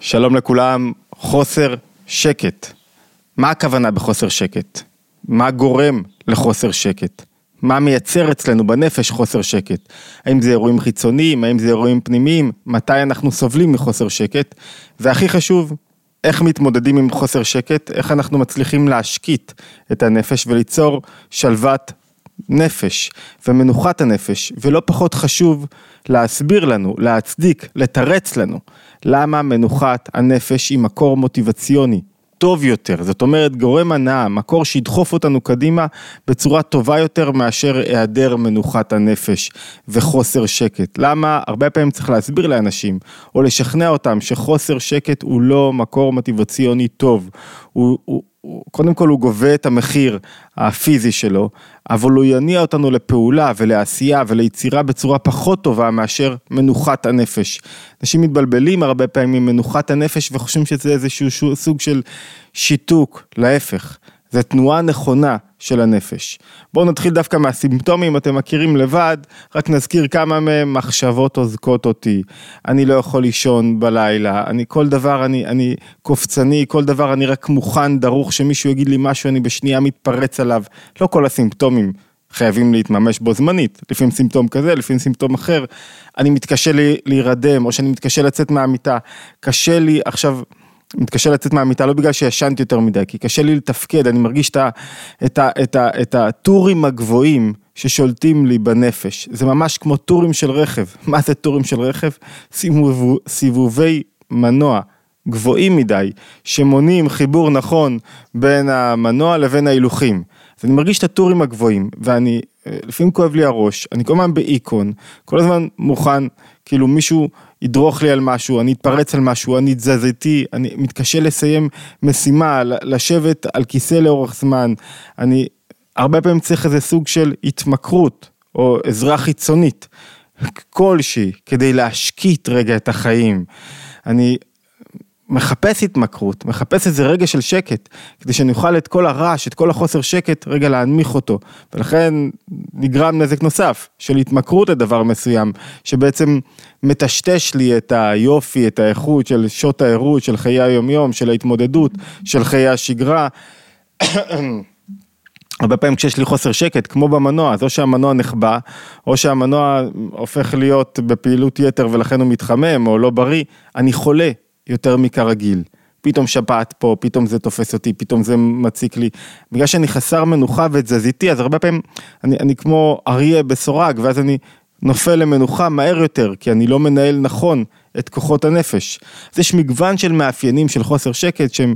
שלום לכולם, חוסר שקט. מה הכוונה בחוסר שקט? מה גורם לחוסר שקט? מה מייצר אצלנו בנפש חוסר שקט? האם זה אירועים חיצוניים? האם זה אירועים פנימיים? מתי אנחנו סובלים מחוסר שקט? והכי חשוב, איך מתמודדים עם חוסר שקט? איך אנחנו מצליחים להשקיט את הנפש וליצור שלוות נפש ומנוחת הנפש, ולא פחות חשוב להסביר לנו, להצדיק, לתרץ לנו, למה מנוחת הנפש היא מקור מוטיבציוני טוב יותר, זאת אומרת גורם הנאה, מקור שידחוף אותנו קדימה בצורה טובה יותר מאשר היעדר מנוחת הנפש וחוסר שקט. למה? הרבה פעמים צריך להסביר לאנשים או לשכנע אותם שחוסר שקט הוא לא מקור מוטיבציוני טוב, הוא, הוא, קודם כל הוא גובה את המחיר הפיזי שלו, אבל הוא יניע אותנו לפעולה ולעשייה וליצירה בצורה פחות טובה מאשר מנוחת הנפש. אנשים מתבלבלים הרבה פעמים מנוחת הנפש וחושבים שזה איזשהו סוג של שיתוק, להפך. זה תנועה נכונה של הנפש. בואו נתחיל דווקא מהסימפטומים, אתם מכירים לבד, רק נזכיר כמה מהם מחשבות עוזקות אותי, אני לא יכול לישון בלילה, אני כל דבר, אני, אני קופצני, כל דבר אני רק מוכן, דרוך שמישהו יגיד לי משהו, אני בשנייה מתפרץ עליו, לא כל הסימפטומים חייבים להתממש בו זמנית, לפעמים סימפטום כזה, לפעמים סימפטום אחר, אני מתקשה לי, להירדם, או שאני מתקשה לצאת מהמיטה, קשה לי עכשיו... מתקשה לצאת מהמיטה לא בגלל שישנתי יותר מדי, כי קשה לי לתפקד, אני מרגיש את, ה, את, ה, את, ה, את הטורים הגבוהים ששולטים לי בנפש. זה ממש כמו טורים של רכב. מה זה טורים של רכב? סיבוב, סיבובי מנוע גבוהים מדי, שמונעים חיבור נכון בין המנוע לבין ההילוכים. אז אני מרגיש את הטורים הגבוהים, ואני, לפעמים כואב לי הראש, אני כל הזמן באיקון, כל הזמן מוכן, כאילו מישהו ידרוך לי על משהו, אני אתפרץ על משהו, אני תזזיתי, אני מתקשה לסיים משימה, לשבת על כיסא לאורך זמן, אני הרבה פעמים צריך איזה סוג של התמכרות או עזרה חיצונית כלשהי כדי להשקיט רגע את החיים. אני מחפש התמכרות, מחפש איזה רגע של שקט, כדי שאני אוכל את כל הרעש, את כל החוסר שקט, רגע להנמיך אותו. ולכן נגרם נזק נוסף, של התמכרות לדבר מסוים, שבעצם מטשטש לי את היופי, את האיכות של שעות הערות, של חיי היומיום, של ההתמודדות, של חיי השגרה. הרבה פעמים כשיש לי חוסר שקט, כמו במנוע, אז או שהמנוע נחבא, או שהמנוע הופך להיות בפעילות יתר ולכן הוא מתחמם או לא בריא, אני חולה, יותר מכרגיל. פתאום שפעת פה, פתאום זה תופס אותי, פתאום זה מציק לי. בגלל שאני חסר מנוחה ותזזיתי, אז הרבה פעמים אני, אני כמו אריה בסורג, ואז אני נופל למנוחה מהר יותר, כי אני לא מנהל נכון את כוחות הנפש. אז יש מגוון של מאפיינים של חוסר שקט שהם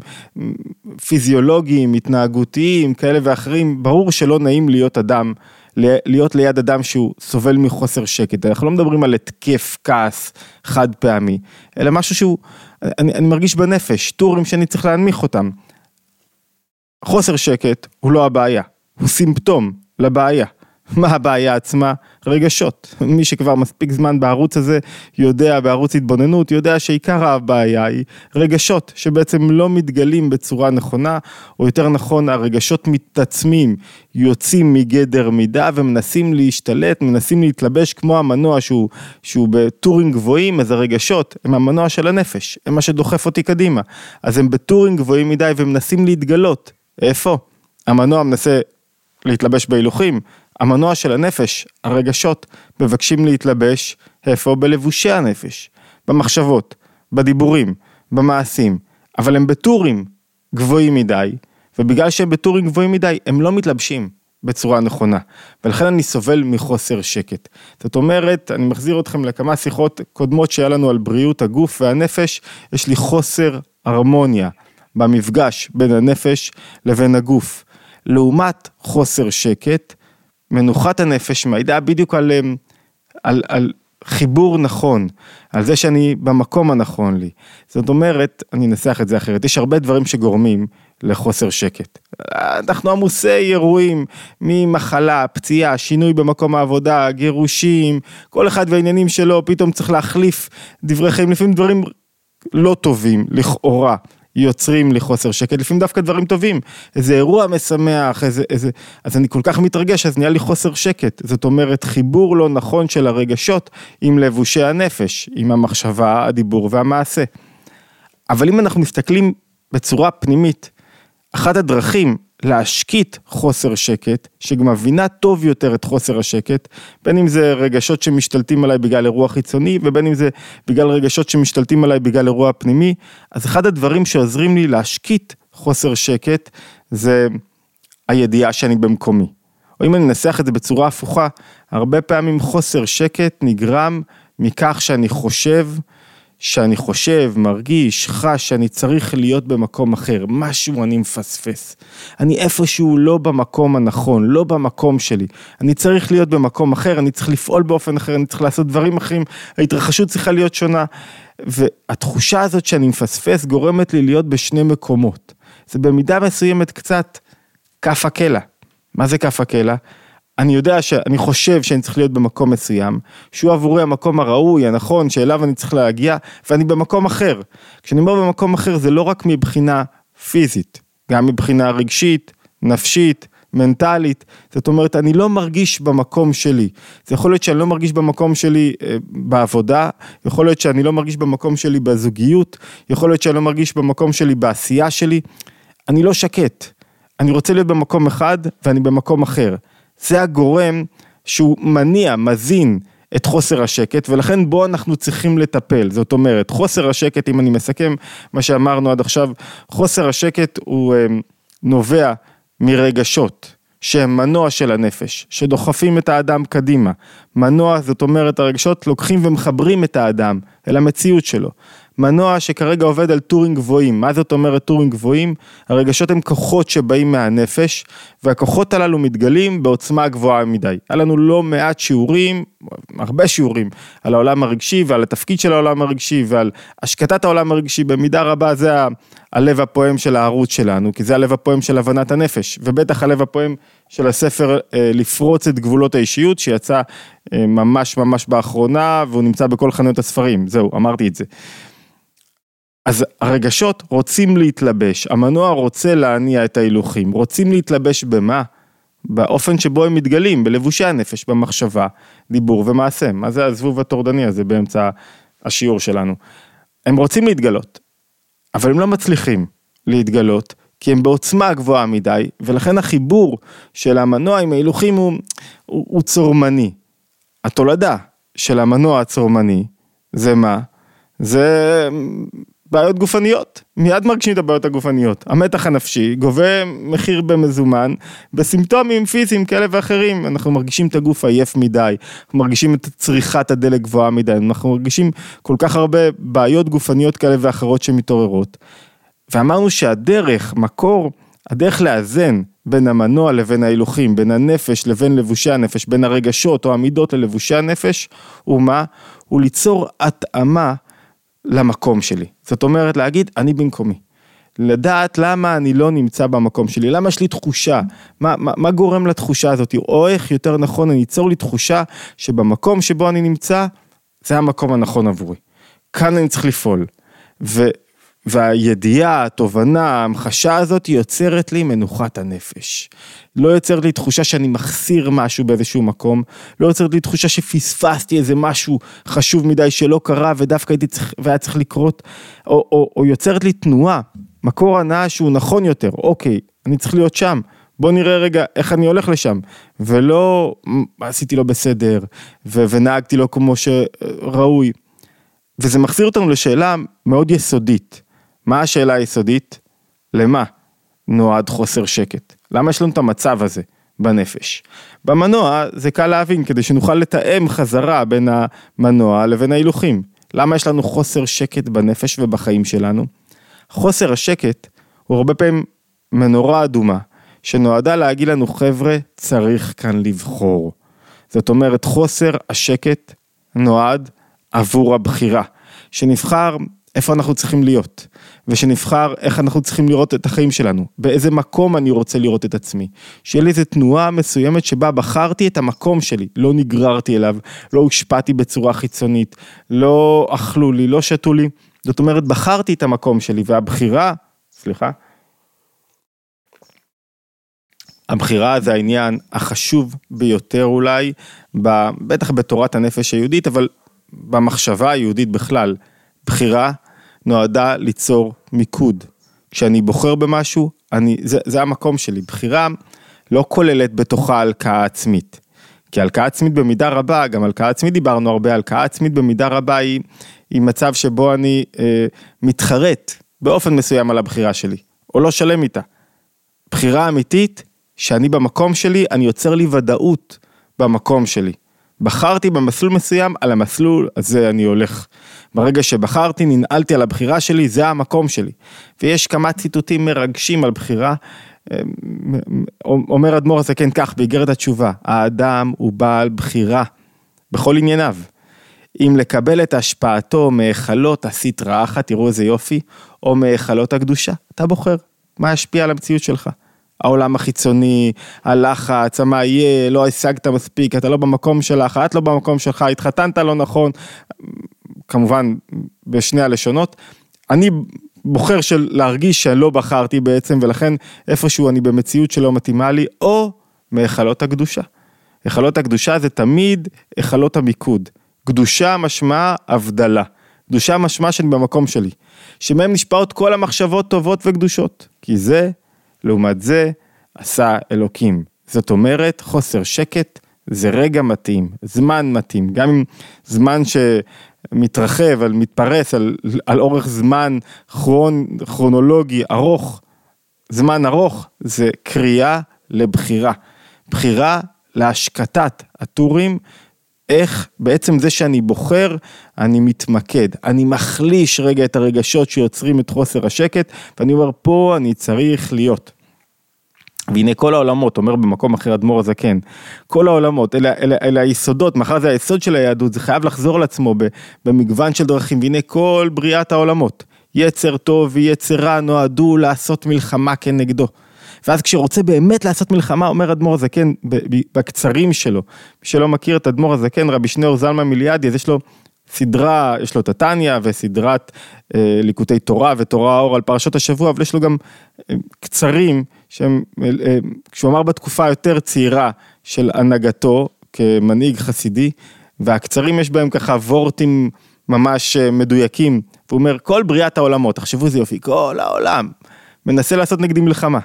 פיזיולוגיים, התנהגותיים, כאלה ואחרים. ברור שלא נעים להיות אדם להיות ליד אדם שהוא סובל מחוסר שקט, אנחנו לא מדברים על התקף כעס חד פעמי, אלא משהו שהוא, אני, אני מרגיש בנפש, טורים שאני צריך להנמיך אותם. חוסר שקט הוא לא הבעיה, הוא סימפטום לבעיה. מה הבעיה עצמה? רגשות. מי שכבר מספיק זמן בערוץ הזה יודע, בערוץ התבוננות, יודע שעיקר הבעיה היא רגשות שבעצם לא מתגלים בצורה נכונה, או יותר נכון הרגשות מתעצמים, יוצאים מגדר מידה ומנסים להשתלט, מנסים להתלבש כמו המנוע שהוא, שהוא בטורים גבוהים, אז הרגשות הם המנוע של הנפש, הם מה שדוחף אותי קדימה. אז הם בטורים גבוהים מדי ומנסים להתגלות. איפה? המנוע מנסה להתלבש בהילוכים, המנוע של הנפש, הרגשות, מבקשים להתלבש, איפה? בלבושי הנפש, במחשבות, בדיבורים, במעשים, אבל הם בטורים גבוהים מדי, ובגלל שהם בטורים גבוהים מדי, הם לא מתלבשים בצורה נכונה, ולכן אני סובל מחוסר שקט. זאת אומרת, אני מחזיר אתכם לכמה שיחות קודמות שהיה לנו על בריאות הגוף והנפש, יש לי חוסר הרמוניה במפגש בין הנפש לבין הגוף. לעומת חוסר שקט, מנוחת הנפש מעידה בדיוק על, אמ, על, על חיבור נכון, על זה שאני במקום הנכון לי. זאת אומרת, אני אנסח את זה אחרת, יש הרבה דברים שגורמים לחוסר שקט. אנחנו עמוסי אירועים ממחלה, פציעה, שינוי במקום העבודה, גירושים, כל אחד והעניינים שלו, פתאום צריך להחליף דברי חיים, לפעמים דברים לא טובים, לכאורה. יוצרים לי חוסר שקט, לפעמים דווקא דברים טובים, איזה אירוע משמח, איזה, איזה, אז אני כל כך מתרגש, אז נהיה לי חוסר שקט, זאת אומרת חיבור לא נכון של הרגשות עם לבושי הנפש, עם המחשבה, הדיבור והמעשה. אבל אם אנחנו מסתכלים בצורה פנימית, אחת הדרכים להשקיט חוסר שקט, שגם מבינה טוב יותר את חוסר השקט, בין אם זה רגשות שמשתלטים עליי בגלל אירוע חיצוני, ובין אם זה בגלל רגשות שמשתלטים עליי בגלל אירוע פנימי, אז אחד הדברים שעוזרים לי להשקיט חוסר שקט, זה הידיעה שאני במקומי. או אם אני אנסח את זה בצורה הפוכה, הרבה פעמים חוסר שקט נגרם מכך שאני חושב, שאני חושב, מרגיש, חש שאני צריך להיות במקום אחר, משהו אני מפספס. אני איפשהו לא במקום הנכון, לא במקום שלי. אני צריך להיות במקום אחר, אני צריך לפעול באופן אחר, אני צריך לעשות דברים אחרים, ההתרחשות צריכה להיות שונה. והתחושה הזאת שאני מפספס גורמת לי להיות בשני מקומות. זה במידה מסוימת קצת כף הקלע. מה זה כף הקלע? אני יודע שאני חושב שאני צריך להיות במקום מסוים, שהוא עבורי המקום הראוי, הנכון, שאליו אני צריך להגיע, ואני במקום אחר. כשאני אומר במקום אחר זה לא רק מבחינה פיזית, גם מבחינה רגשית, נפשית, מנטלית, זאת אומרת אני לא מרגיש במקום שלי, זה יכול להיות שאני לא מרגיש במקום שלי אה, בעבודה, יכול להיות שאני לא מרגיש במקום שלי בזוגיות, יכול להיות שאני לא מרגיש במקום שלי בעשייה שלי, אני לא שקט, אני רוצה להיות במקום אחד ואני במקום אחר. זה הגורם שהוא מניע, מזין את חוסר השקט, ולכן בו אנחנו צריכים לטפל. זאת אומרת, חוסר השקט, אם אני מסכם מה שאמרנו עד עכשיו, חוסר השקט הוא אה, נובע מרגשות. שהם מנוע של הנפש, שדוחפים את האדם קדימה. מנוע, זאת אומרת, הרגשות לוקחים ומחברים את האדם אל המציאות שלו. מנוע שכרגע עובד על טורים גבוהים. מה זאת אומרת טורים גבוהים? הרגשות הם כוחות שבאים מהנפש, והכוחות הללו מתגלים בעוצמה גבוהה מדי. היה לנו לא מעט שיעורים, הרבה שיעורים, על העולם הרגשי ועל התפקיד של העולם הרגשי ועל השקטת העולם הרגשי, במידה רבה זה הלב הפועם של הערוץ שלנו, כי זה הלב הפועם של הבנת הנפש, ובטח הלב הפועם של הספר אה, לפרוץ את גבולות האישיות, שיצא אה, ממש ממש באחרונה, והוא נמצא בכל חנויות הספרים, זהו, אמרתי את זה. אז הרגשות רוצים להתלבש, המנוע רוצה להניע את ההילוכים, רוצים להתלבש במה? באופן שבו הם מתגלים, בלבושי הנפש, במחשבה, דיבור ומעשה. מה זה הזבוב הטורדני הזה באמצע השיעור שלנו? הם רוצים להתגלות, אבל הם לא מצליחים להתגלות, כי הם בעוצמה גבוהה מדי, ולכן החיבור של המנוע עם ההילוכים הוא, הוא, הוא צורמני. התולדה של המנוע הצורמני זה מה? זה בעיות גופניות, מיד מרגישים את הבעיות הגופניות. המתח הנפשי גובה מחיר במזומן, בסימפטומים פיזיים כאלה ואחרים. אנחנו מרגישים את הגוף עייף מדי, אנחנו מרגישים את צריכת הדלק גבוהה מדי, אנחנו מרגישים כל כך הרבה בעיות גופניות כאלה ואחרות שמתעוררות. ואמרנו שהדרך, מקור, הדרך לאזן בין המנוע לבין ההילוכים, בין הנפש לבין לבושי הנפש, בין הרגשות או המידות ללבושי הנפש, הוא מה? הוא ליצור התאמה למקום שלי. זאת אומרת להגיד, אני במקומי. לדעת למה אני לא נמצא במקום שלי, למה יש לי תחושה, מה, מה, מה גורם לתחושה הזאת, או איך יותר נכון אני אצור לי תחושה שבמקום שבו אני נמצא, זה המקום הנכון עבורי. כאן אני צריך לפעול. ו, והידיעה, התובנה, ההמחשה הזאת יוצרת לי מנוחת הנפש. לא יוצרת לי תחושה שאני מחסיר משהו באיזשהו מקום, לא יוצרת לי תחושה שפספסתי איזה משהו חשוב מדי שלא קרה ודווקא הייתי צריך, והיה צריך לקרות, או, או, או יוצרת לי תנועה, מקור הנאה שהוא נכון יותר, אוקיי, אני צריך להיות שם. בוא נראה רגע איך אני הולך לשם, ולא עשיתי לא בסדר, ו- ונהגתי לא כמו שראוי. וזה מחזיר אותנו לשאלה מאוד יסודית. מה השאלה היסודית? למה נועד חוסר שקט? למה יש לנו את המצב הזה בנפש? במנוע זה קל להבין כדי שנוכל לתאם חזרה בין המנוע לבין ההילוכים. למה יש לנו חוסר שקט בנפש ובחיים שלנו? חוסר השקט הוא הרבה פעמים מנורה אדומה שנועדה להגיד לנו חבר'ה צריך כאן לבחור. זאת אומרת חוסר השקט נועד עבור הבחירה, שנבחר איפה אנחנו צריכים להיות, ושנבחר איך אנחנו צריכים לראות את החיים שלנו, באיזה מקום אני רוצה לראות את עצמי. שיהיה לי איזה תנועה מסוימת שבה בחרתי את המקום שלי, לא נגררתי אליו, לא הושפעתי בצורה חיצונית, לא אכלו לי, לא שתו לי, זאת אומרת בחרתי את המקום שלי, והבחירה, סליחה, הבחירה זה העניין החשוב ביותר אולי, בטח בתורת הנפש היהודית, אבל במחשבה היהודית בכלל. בחירה נועדה ליצור מיקוד. כשאני בוחר במשהו, אני, זה, זה המקום שלי. בחירה לא כוללת בתוכה הלקאה עצמית. כי הלקאה עצמית במידה רבה, גם הלקאה עצמית דיברנו הרבה, הלקאה עצמית במידה רבה היא, היא מצב שבו אני אה, מתחרט באופן מסוים על הבחירה שלי, או לא שלם איתה. בחירה אמיתית, שאני במקום שלי, אני יוצר לי ודאות במקום שלי. בחרתי במסלול מסוים, על המסלול הזה אני הולך. ברגע שבחרתי, ננעלתי על הבחירה שלי, זה המקום שלי. ויש כמה ציטוטים מרגשים על בחירה. אומר אדמו"ר הזקן כך באיגרת התשובה, האדם הוא בעל בחירה בכל ענייניו. אם לקבל את השפעתו מהיכלות הסטרא אחת, תראו איזה יופי, או מהיכלות הקדושה, אתה בוחר מה ישפיע על המציאות שלך. העולם החיצוני, הלחץ, מה יהיה, לא השגת מספיק, אתה לא במקום שלך, את לא במקום שלך, התחתנת לא נכון, כמובן בשני הלשונות. אני בוחר של להרגיש שלא בחרתי בעצם, ולכן איפשהו אני במציאות שלא מתאימה לי, או מהיכלות הקדושה. היכלות הקדושה זה תמיד היכלות המיקוד. קדושה משמע הבדלה. קדושה משמע שאני במקום שלי. שמהם נשפעות כל המחשבות טובות וקדושות. כי זה, לעומת זה, עשה אלוקים. זאת אומרת, חוסר שקט זה רגע מתאים, זמן מתאים. גם אם זמן ש... מתרחב, על מתפרס, על, על אורך זמן כרונ, כרונולוגי ארוך, זמן ארוך, זה קריאה לבחירה. בחירה להשקטת הטורים, איך בעצם זה שאני בוחר, אני מתמקד, אני מחליש רגע את הרגשות שיוצרים את חוסר השקט, ואני אומר, פה אני צריך להיות. והנה כל העולמות, אומר במקום אחר אדמו"ר הזקן, כל העולמות, אלה, אלה, אלה היסודות, מאחר זה היסוד של היהדות, זה חייב לחזור לעצמו במגוון של דרכים, והנה כל בריאת העולמות, יצר טוב ויצר רע נועדו לעשות מלחמה כנגדו. ואז כשרוצה באמת לעשות מלחמה, אומר אדמו"ר הזקן בקצרים שלו, מי שלא מכיר את אדמו"ר הזקן, רבי שניאור זלמן מיליאדי, אז יש לו סדרה, יש לו את התניא וסדרת אה, ליקוטי תורה ותורה האור על פרשות השבוע, אבל יש לו גם אה, קצרים, אה, אה, כשהוא אמר בתקופה היותר צעירה של הנהגתו כמנהיג חסידי, והקצרים יש בהם ככה וורטים ממש אה, מדויקים, והוא אומר כל בריאת העולמות, תחשבו איזה יופי, כל העולם מנסה לעשות נגדי מלחמה,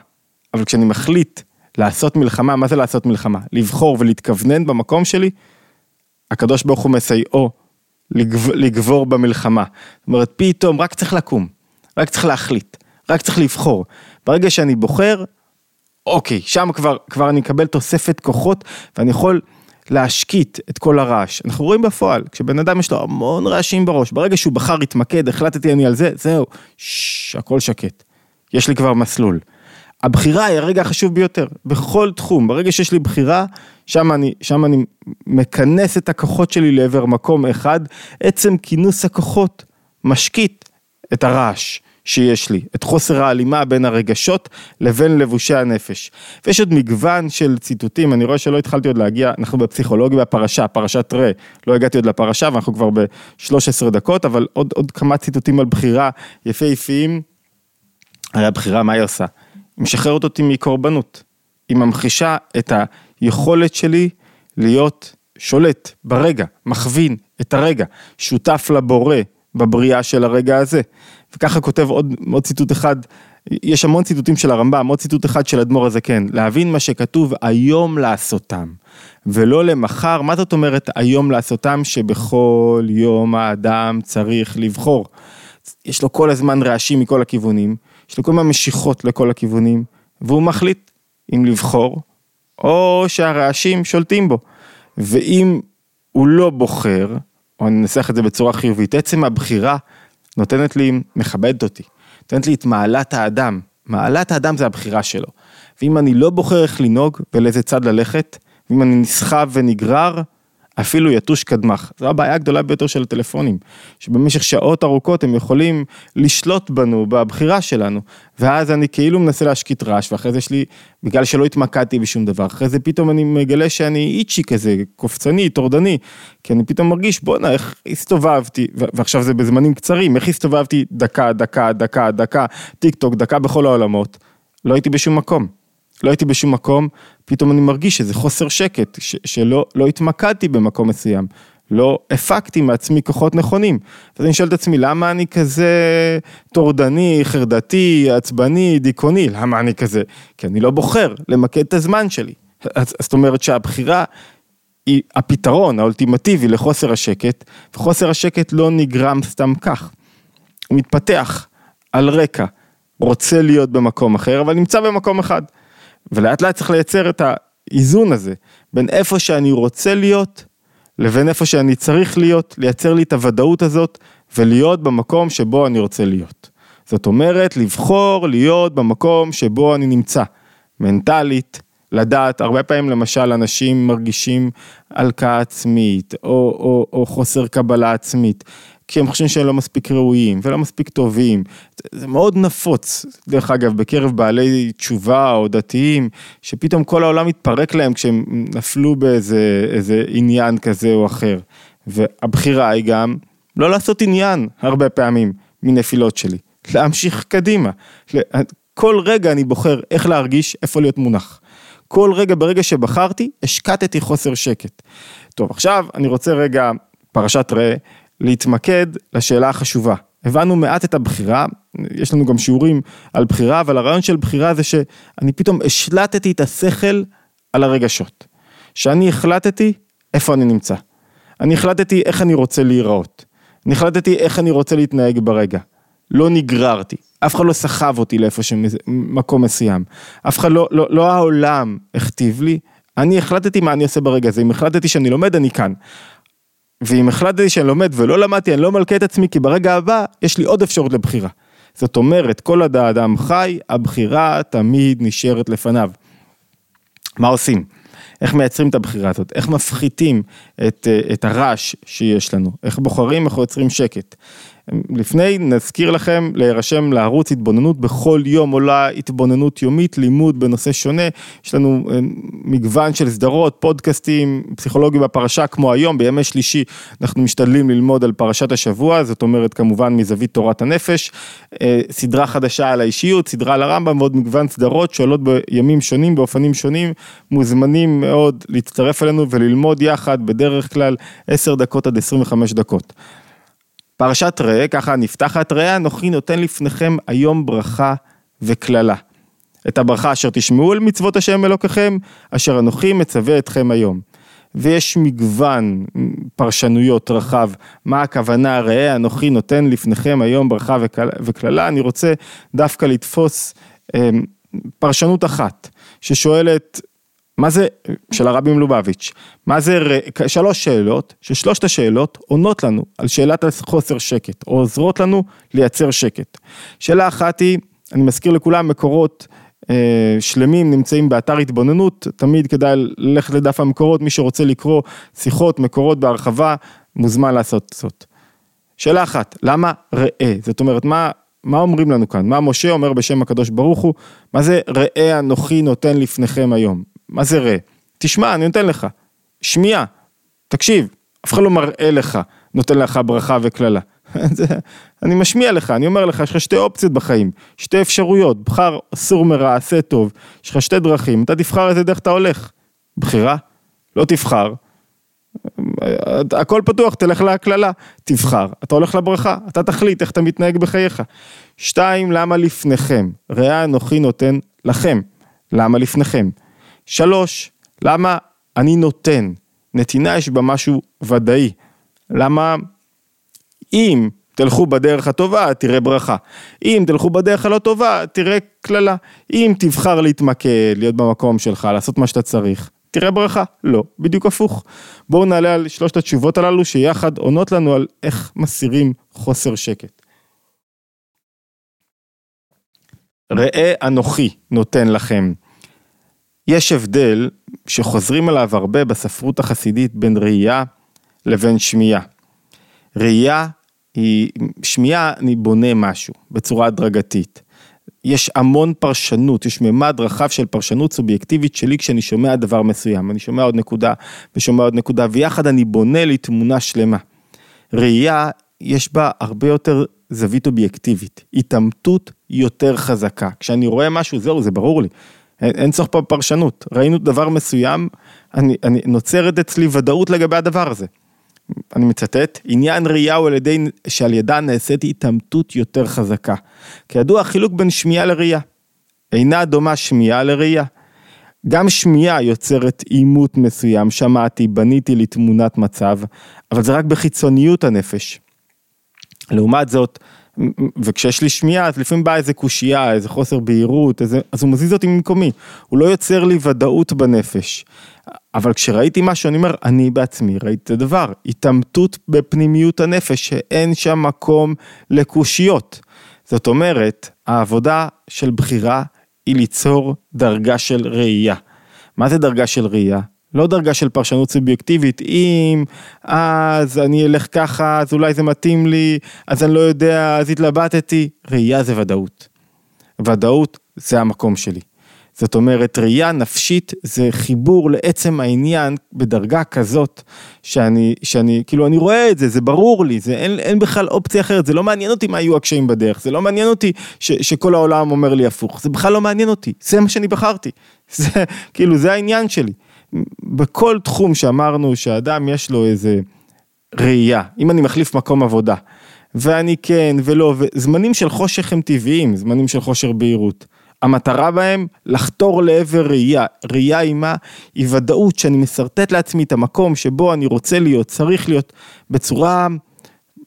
אבל כשאני מחליט לעשות מלחמה, מה זה לעשות מלחמה? לבחור ולהתכוונן במקום שלי, הקדוש ברוך הוא מסייעו לגבור במלחמה. זאת אומרת, פתאום רק צריך לקום, רק צריך להחליט, רק צריך לבחור. ברגע שאני בוחר, אוקיי, שם כבר, כבר אני אקבל תוספת כוחות ואני יכול להשקיט את כל הרעש. אנחנו רואים בפועל, כשבן אדם יש לו המון רעשים בראש, ברגע שהוא בחר, התמקד, החלטתי אני על זה, זהו, ששש, הכל שקט. יש לי כבר מסלול. הבחירה היא הרגע החשוב ביותר, בכל תחום, ברגע שיש לי בחירה, שם אני, שם אני מכנס את הכוחות שלי לעבר מקום אחד, עצם כינוס הכוחות משקיט את הרעש שיש לי, את חוסר ההלימה בין הרגשות לבין לבושי הנפש. ויש עוד מגוון של ציטוטים, אני רואה שלא התחלתי עוד להגיע, אנחנו בפסיכולוגיה בפרשה, פרשת ראה, לא הגעתי עוד לפרשה ואנחנו כבר ב-13 דקות, אבל עוד, עוד כמה ציטוטים על בחירה יפהפיים. הרי הבחירה, מה היא עושה? היא משחררת אותי מקורבנות. היא ממחישה את היכולת שלי להיות שולט ברגע, מכווין את הרגע, שותף לבורא בבריאה של הרגע הזה. וככה כותב עוד, עוד ציטוט אחד, יש המון ציטוטים של הרמב"ם, עוד ציטוט אחד של אדמו"ר הזקן, להבין מה שכתוב היום לעשותם, ולא למחר, מה זאת אומרת היום לעשותם, שבכל יום האדם צריך לבחור. יש לו כל הזמן רעשים מכל הכיוונים, יש לו כל הזמן משיכות לכל הכיוונים, והוא מחליט אם לבחור, או שהרעשים שולטים בו. ואם הוא לא בוחר, או אני אנסח את זה בצורה חיובית, עצם הבחירה נותנת לי, מכבדת אותי, נותנת לי את מעלת האדם. מעלת האדם זה הבחירה שלו. ואם אני לא בוחר איך לנהוג ולאיזה צד ללכת, ואם אני נסחב ונגרר, אפילו יתוש קדמך. זו הבעיה הגדולה ביותר של הטלפונים, שבמשך שעות ארוכות הם יכולים לשלוט בנו, בבחירה שלנו, ואז אני כאילו מנסה להשקיט רעש, ואחרי זה יש לי, בגלל שלא התמקדתי בשום דבר, אחרי זה פתאום אני מגלה שאני איצ'י כזה, קופצני, טורדני, כי אני פתאום מרגיש, בואנה, איך הסתובבתי, ועכשיו זה בזמנים קצרים, איך הסתובבתי דקה, דקה, דקה, דקה, טיק טוק, דקה בכל העולמות, לא הייתי בשום מקום. לא הייתי בשום מקום, פתאום אני מרגיש שזה חוסר שקט, ש- שלא לא התמקדתי במקום מסוים. לא הפקתי מעצמי כוחות נכונים. אז אני שואל את עצמי, למה אני כזה טורדני, חרדתי, עצבני, דיכאוני? למה אני כזה? כי אני לא בוחר למקד את הזמן שלי. אז זאת אומרת שהבחירה היא הפתרון האולטימטיבי לחוסר השקט, וחוסר השקט לא נגרם סתם כך. הוא מתפתח על רקע, רוצה להיות במקום אחר, אבל נמצא במקום אחד. ולאט לאט צריך לייצר את האיזון הזה, בין איפה שאני רוצה להיות, לבין איפה שאני צריך להיות, לייצר לי את הוודאות הזאת, ולהיות במקום שבו אני רוצה להיות. זאת אומרת, לבחור להיות במקום שבו אני נמצא, מנטלית, לדעת, הרבה פעמים למשל אנשים מרגישים הלקאה עצמית, או, או, או חוסר קבלה עצמית, כי הם חושבים שהם לא מספיק ראויים ולא מספיק טובים. זה מאוד נפוץ, דרך אגב, בקרב בעלי תשובה או דתיים, שפתאום כל העולם מתפרק להם כשהם נפלו באיזה עניין כזה או אחר. והבחירה היא גם לא לעשות עניין הרבה פעמים מנפילות שלי, להמשיך קדימה. כל רגע אני בוחר איך להרגיש, איפה להיות מונח. כל רגע ברגע שבחרתי, השקטתי חוסר שקט. טוב, עכשיו אני רוצה רגע, פרשת ראה, להתמקד לשאלה החשובה. הבנו מעט את הבחירה, יש לנו גם שיעורים על בחירה, אבל הרעיון של בחירה זה שאני פתאום השלטתי את השכל על הרגשות. שאני החלטתי איפה אני נמצא. אני החלטתי איך אני רוצה להיראות. אני החלטתי איך אני רוצה להתנהג ברגע. לא נגררתי, אף אחד לא סחב אותי לאיפה שמקום מסוים. אף אחד לא, לא, לא העולם הכתיב לי, אני החלטתי מה אני עושה ברגע הזה, אם החלטתי שאני לומד, אני כאן. ואם החלטתי שאני לומד ולא למדתי, אני לא מלכה את עצמי, כי ברגע הבא יש לי עוד אפשרות לבחירה. זאת אומרת, כל עוד האדם חי, הבחירה תמיד נשארת לפניו. מה עושים? איך מייצרים את הבחירה הזאת? איך מפחיתים את, את הרעש שיש לנו? איך בוחרים, איך יוצרים שקט? לפני נזכיר לכם להירשם לערוץ התבוננות בכל יום עולה התבוננות יומית לימוד בנושא שונה. יש לנו אה, מגוון של סדרות פודקאסטים פסיכולוגיה בפרשה כמו היום בימי שלישי אנחנו משתדלים ללמוד על פרשת השבוע זאת אומרת כמובן מזווית תורת הנפש. אה, סדרה חדשה על האישיות סדרה על הרמב"ם ועוד מגוון סדרות שעולות בימים שונים באופנים שונים. מוזמנים מאוד להצטרף אלינו וללמוד יחד בדרך כלל 10 דקות עד 25 דקות. פרשת ראה, ככה נפתחת, ראה אנוכי נותן לפניכם היום ברכה וקללה. את הברכה אשר תשמעו על מצוות השם אלוקיכם, אשר אנוכי מצווה אתכם היום. ויש מגוון פרשנויות רחב, מה הכוונה ראה אנוכי נותן לפניכם היום ברכה וקללה, אני רוצה דווקא לתפוס אמ, פרשנות אחת, ששואלת מה זה, של הרבי מלובביץ', מה זה, שלוש שאלות, ששלושת השאלות עונות לנו על שאלת החוסר שקט, או עוזרות לנו לייצר שקט. שאלה אחת היא, אני מזכיר לכולם, מקורות אה, שלמים נמצאים באתר התבוננות, תמיד כדאי ללכת לדף המקורות, מי שרוצה לקרוא שיחות, מקורות בהרחבה, מוזמן לעשות זאת. שאלה אחת, למה ראה? זאת אומרת, מה, מה אומרים לנו כאן? מה משה אומר בשם הקדוש ברוך הוא? מה זה ראה אנוכי נותן לפניכם היום? מה זה ראה? תשמע, אני נותן לך. שמיעה, תקשיב, אף אחד לא מראה לך, נותן לך ברכה וקללה. אני משמיע לך, אני אומר לך, יש לך שתי אופציות בחיים, שתי אפשרויות, בחר אסור מרע, עשה טוב, יש לך שתי דרכים, אתה תבחר איזה דרך אתה הולך. בחירה, לא תבחר, הכל פתוח, תלך להקללה, תבחר, אתה הולך לברכה, אתה תחליט איך אתה מתנהג בחייך. שתיים, למה לפניכם? ראה אנוכי נותן לכם, למה לפניכם? שלוש, למה אני נותן? נתינה יש בה משהו ודאי. למה אם תלכו בדרך הטובה, תראה ברכה. אם תלכו בדרך הלא טובה, תראה קללה. אם תבחר להתמקד, להיות במקום שלך, לעשות מה שאתה צריך, תראה ברכה. לא, בדיוק הפוך. בואו נעלה על שלושת התשובות הללו שיחד עונות לנו על איך מסירים חוסר שקט. ראה אנוכי נותן לכם. יש הבדל שחוזרים עליו הרבה בספרות החסידית בין ראייה לבין שמיעה. ראייה היא, שמיעה אני בונה משהו בצורה הדרגתית. יש המון פרשנות, יש ממד רחב של פרשנות סובייקטיבית שלי כשאני שומע דבר מסוים, אני שומע עוד נקודה ושומע עוד נקודה ויחד אני בונה לי תמונה שלמה. ראייה יש בה הרבה יותר זווית אובייקטיבית, התעמתות יותר חזקה. כשאני רואה משהו זהו זה ברור לי, אין, אין צורך פה פרשנות, ראינו דבר מסוים, אני, אני, נוצרת אצלי ודאות לגבי הדבר הזה. אני מצטט, עניין ראייה הוא על ידי, שעל ידה נעשית התעמתות יותר חזקה. כידוע, החילוק בין שמיעה לראייה. אינה דומה שמיעה לראייה. גם שמיעה יוצרת עימות מסוים, שמעתי, בניתי לי תמונת מצב, אבל זה רק בחיצוניות הנפש. לעומת זאת, וכשיש לי שמיעה, אז לפעמים באה איזה קושייה, איזה חוסר בהירות, איזה, אז הוא מזיז אותי ממקומי, הוא לא יוצר לי ודאות בנפש. אבל כשראיתי משהו, אני אומר, אני בעצמי ראיתי את הדבר, התעמתות בפנימיות הנפש, שאין שם מקום לקושיות. זאת אומרת, העבודה של בחירה היא ליצור דרגה של ראייה. מה זה דרגה של ראייה? לא דרגה של פרשנות סובייקטיבית, אם אז אני אלך ככה, אז אולי זה מתאים לי, אז אני לא יודע, אז התלבטתי. ראייה זה ודאות. ודאות זה המקום שלי. זאת אומרת, ראייה נפשית זה חיבור לעצם העניין בדרגה כזאת, שאני, שאני, כאילו, אני רואה את זה, זה ברור לי, זה אין, אין בכלל אופציה אחרת, זה לא מעניין אותי מה יהיו הקשיים בדרך, זה לא מעניין אותי ש, שכל העולם אומר לי הפוך, זה בכלל לא מעניין אותי, זה מה שאני בחרתי, זה, כאילו, זה העניין שלי. בכל תחום שאמרנו שאדם יש לו איזה ראייה, אם אני מחליף מקום עבודה, ואני כן ולא, וזמנים של חושך הם טבעיים, זמנים של חושר בהירות. המטרה בהם לחתור לעבר ראייה, ראייה היא מה? היא ודאות שאני משרטט לעצמי את המקום שבו אני רוצה להיות, צריך להיות, בצורה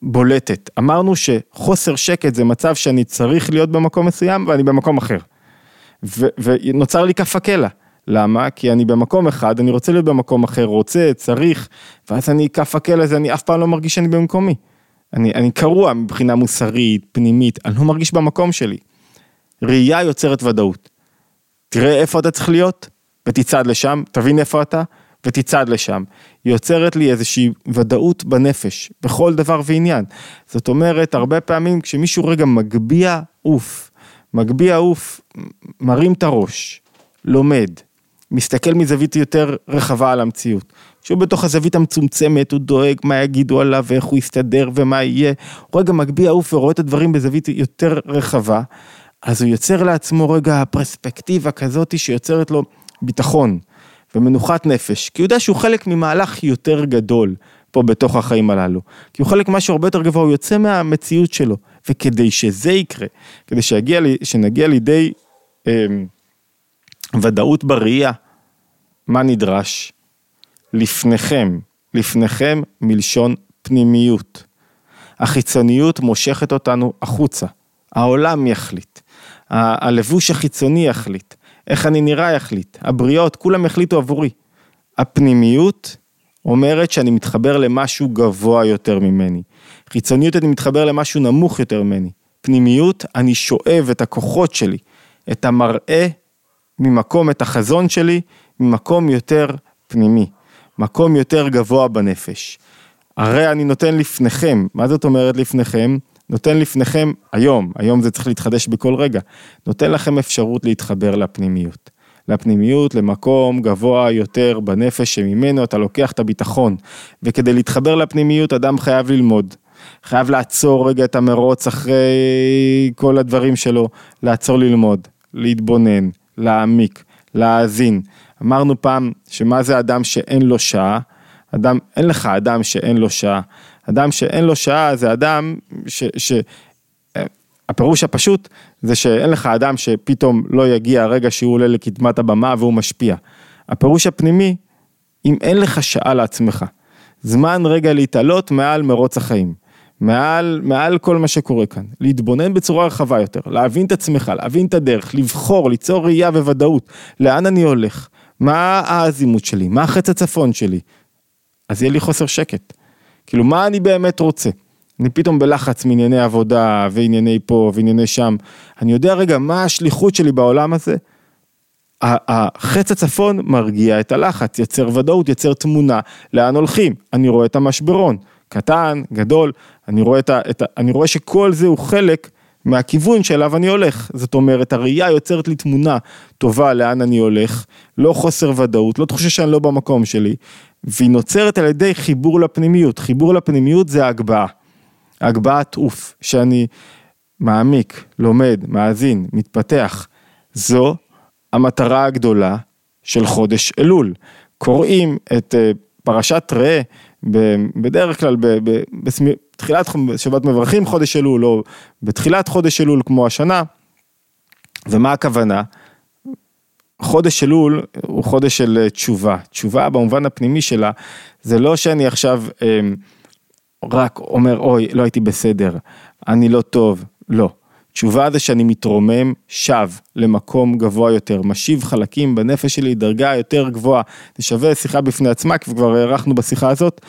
בולטת. אמרנו שחוסר שקט זה מצב שאני צריך להיות במקום מסוים ואני במקום אחר. ונוצר לי כף הקלע. למה? כי אני במקום אחד, אני רוצה להיות במקום אחר, רוצה, צריך, ואז אני כף הקלע הזה, אני אף פעם לא מרגיש שאני במקומי. אני, אני קרוע מבחינה מוסרית, פנימית, אני לא מרגיש במקום שלי. ראייה יוצרת ודאות. תראה איפה אתה צריך להיות, ותצעד לשם, תבין איפה אתה, ותצעד לשם. היא יוצרת לי איזושהי ודאות בנפש, בכל דבר ועניין. זאת אומרת, הרבה פעמים כשמישהו רגע מגביה עוף, מגביה עוף, מרים את הראש, לומד, מסתכל מזווית יותר רחבה על המציאות. כשהוא בתוך הזווית המצומצמת, הוא דואג מה יגידו עליו ואיך הוא יסתדר ומה יהיה. הוא רגע מגביה עוף ורואה את הדברים בזווית יותר רחבה, אז הוא יוצר לעצמו רגע פרספקטיבה כזאת שיוצרת לו ביטחון ומנוחת נפש, כי הוא יודע שהוא חלק ממהלך יותר גדול פה בתוך החיים הללו, כי הוא חלק ממשהו הרבה יותר גבוה, הוא יוצא מהמציאות שלו, וכדי שזה יקרה, כדי שיגיע, שנגיע לידי אה, ודאות בראייה, מה נדרש? לפניכם, לפניכם מלשון פנימיות. החיצוניות מושכת אותנו החוצה, העולם יחליט. הלבוש החיצוני יחליט, איך אני נראה יחליט, הבריות, כולם יחליטו עבורי. הפנימיות אומרת שאני מתחבר למשהו גבוה יותר ממני. חיצוניות אני מתחבר למשהו נמוך יותר ממני. פנימיות, אני שואב את הכוחות שלי, את המראה ממקום, את החזון שלי, ממקום יותר פנימי, מקום יותר גבוה בנפש. הרי אני נותן לפניכם, מה זאת אומרת לפניכם? נותן לפניכם היום, היום זה צריך להתחדש בכל רגע, נותן לכם אפשרות להתחבר לפנימיות. לפנימיות, למקום גבוה יותר בנפש שממנו אתה לוקח את הביטחון. וכדי להתחבר לפנימיות אדם חייב ללמוד. חייב לעצור רגע את המרוץ אחרי כל הדברים שלו, לעצור ללמוד, להתבונן, להעמיק, להאזין. אמרנו פעם שמה זה אדם שאין לו שעה? אדם, אין לך אדם שאין לו שעה. אדם שאין לו שעה זה אדם ש... ש... הפירוש הפשוט זה שאין לך אדם שפתאום לא יגיע הרגע שהוא עולה לקדמת הבמה והוא משפיע. הפירוש הפנימי, אם אין לך שעה לעצמך, זמן רגע להתעלות מעל מרוץ החיים, מעל, מעל כל מה שקורה כאן, להתבונן בצורה רחבה יותר, להבין את עצמך, להבין את הדרך, לבחור, ליצור ראייה וודאות, לאן אני הולך, מה האזימות שלי, מה החץ הצפון שלי, אז יהיה לי חוסר שקט. כאילו, מה אני באמת רוצה? אני פתאום בלחץ מענייני עבודה וענייני פה וענייני שם. אני יודע רגע מה השליחות שלי בעולם הזה. החץ הצפון מרגיע את הלחץ, יוצר ודאות, יוצר תמונה לאן הולכים. אני רואה את המשברון, קטן, גדול, אני רואה, את ה, את ה, אני רואה שכל זה הוא חלק מהכיוון שאליו אני הולך. זאת אומרת, הראייה יוצרת לי תמונה טובה לאן אני הולך, לא חוסר ודאות, לא תחושה שאני לא במקום שלי, והיא נוצרת על ידי חיבור לפנימיות. חיבור לפנימיות זה ההגבהה. הגבהת עוף, שאני מעמיק, לומד, מאזין, מתפתח. זו המטרה הגדולה של חודש אלול. קוראים את אה, פרשת ראה בדרך כלל בתחילת שבת מברכים חודש אלול, או בתחילת חודש אלול כמו השנה. ומה הכוונה? חודש אלול הוא חודש של אה, תשובה, תשובה במובן הפנימי שלה, זה לא שאני עכשיו אה, רק אומר אוי לא הייתי בסדר, אני לא טוב, לא. תשובה זה שאני מתרומם, שב למקום גבוה יותר, משיב חלקים בנפש שלי דרגה יותר גבוהה. זה שווה שיחה בפני עצמה, כי כבר הארכנו בשיחה הזאת.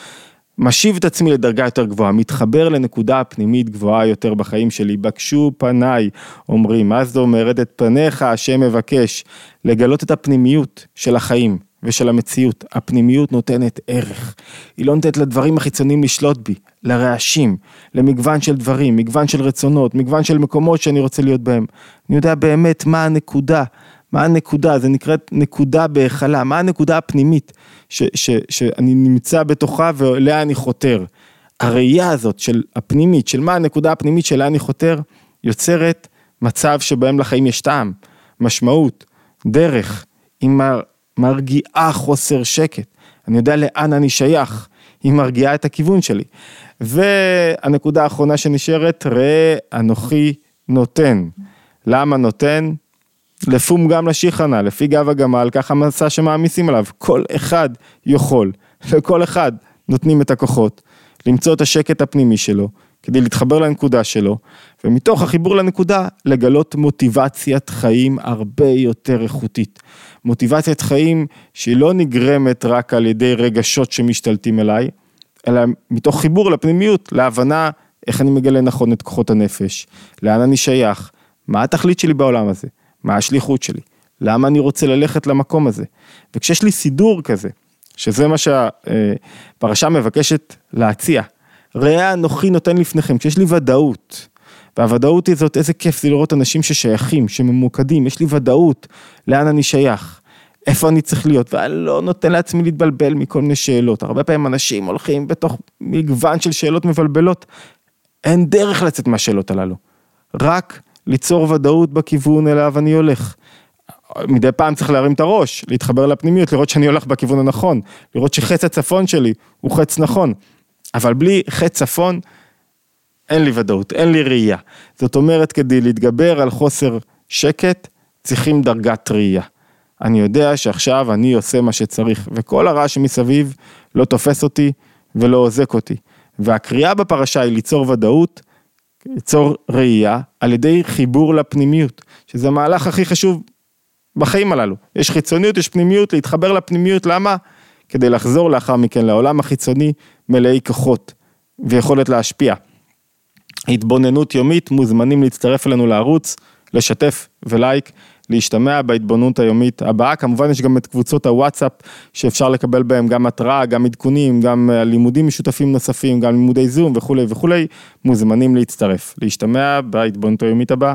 משיב את עצמי לדרגה יותר גבוהה, מתחבר לנקודה פנימית גבוהה יותר בחיים שלי, בקשו פניי, אומרים, מה זה אומרת את פניך, השם מבקש, לגלות את הפנימיות של החיים ושל המציאות. הפנימיות נותנת ערך, היא לא נותנת לדברים החיצוניים לשלוט בי, לרעשים, למגוון של דברים, מגוון של רצונות, מגוון של מקומות שאני רוצה להיות בהם. אני יודע באמת מה הנקודה. מה הנקודה, זה נקראת נקודה בהיכלה, מה הנקודה הפנימית ש, ש, שאני נמצא בתוכה ואליה אני חותר. הראייה הזאת של הפנימית, של מה הנקודה הפנימית שאליה אני חותר, יוצרת מצב שבהם לחיים יש טעם, משמעות, דרך, היא מרגיעה חוסר שקט. אני יודע לאן אני שייך, היא מרגיעה את הכיוון שלי. והנקודה האחרונה שנשארת, ראה אנוכי נותן. למה נותן? לפום גם לשיחנה, לפי גב הגמל, ככה מסע שמעמיסים עליו, כל אחד יכול, וכל אחד נותנים את הכוחות, למצוא את השקט הפנימי שלו, כדי להתחבר לנקודה שלו, ומתוך החיבור לנקודה, לגלות מוטיבציית חיים הרבה יותר איכותית. מוטיבציית חיים שהיא לא נגרמת רק על ידי רגשות שמשתלטים אליי, אלא מתוך חיבור לפנימיות, להבנה איך אני מגלה נכון את כוחות הנפש, לאן אני שייך, מה התכלית שלי בעולם הזה. מה השליחות שלי, למה אני רוצה ללכת למקום הזה. וכשיש לי סידור כזה, שזה מה שהפרשה מבקשת להציע, ראה אנוכי נותן לפניכם, כשיש לי ודאות, והוודאות היא זאת, איזה כיף זה לראות אנשים ששייכים, שממוקדים, יש לי ודאות לאן אני שייך, איפה אני צריך להיות, ואני לא נותן לעצמי להתבלבל מכל מיני שאלות. הרבה פעמים אנשים הולכים בתוך מגוון של שאלות מבלבלות, אין דרך לצאת מהשאלות הללו. רק ליצור ודאות בכיוון אליו אני הולך. מדי פעם צריך להרים את הראש, להתחבר לפנימיות, לראות שאני הולך בכיוון הנכון, לראות שחץ הצפון שלי הוא חץ נכון, אבל בלי חץ צפון אין לי ודאות, אין לי ראייה. זאת אומרת, כדי להתגבר על חוסר שקט, צריכים דרגת ראייה. אני יודע שעכשיו אני עושה מה שצריך, וכל הרעש שמסביב לא תופס אותי ולא עוזק אותי. והקריאה בפרשה היא ליצור ודאות, ליצור ראייה על ידי חיבור לפנימיות, שזה המהלך הכי חשוב בחיים הללו. יש חיצוניות, יש פנימיות, להתחבר לפנימיות, למה? כדי לחזור לאחר מכן לעולם החיצוני מלאי כוחות ויכולת להשפיע. התבוננות יומית, מוזמנים להצטרף אלינו לערוץ, לשתף ולייק. להשתמע בהתבוננות היומית הבאה. כמובן יש גם את קבוצות הוואטסאפ שאפשר לקבל בהם גם התראה, גם עדכונים, גם אה, לימודים משותפים נוספים, גם לימודי זום וכולי וכולי. מוזמנים להצטרף. להשתמע בהתבוננות היומית הבאה.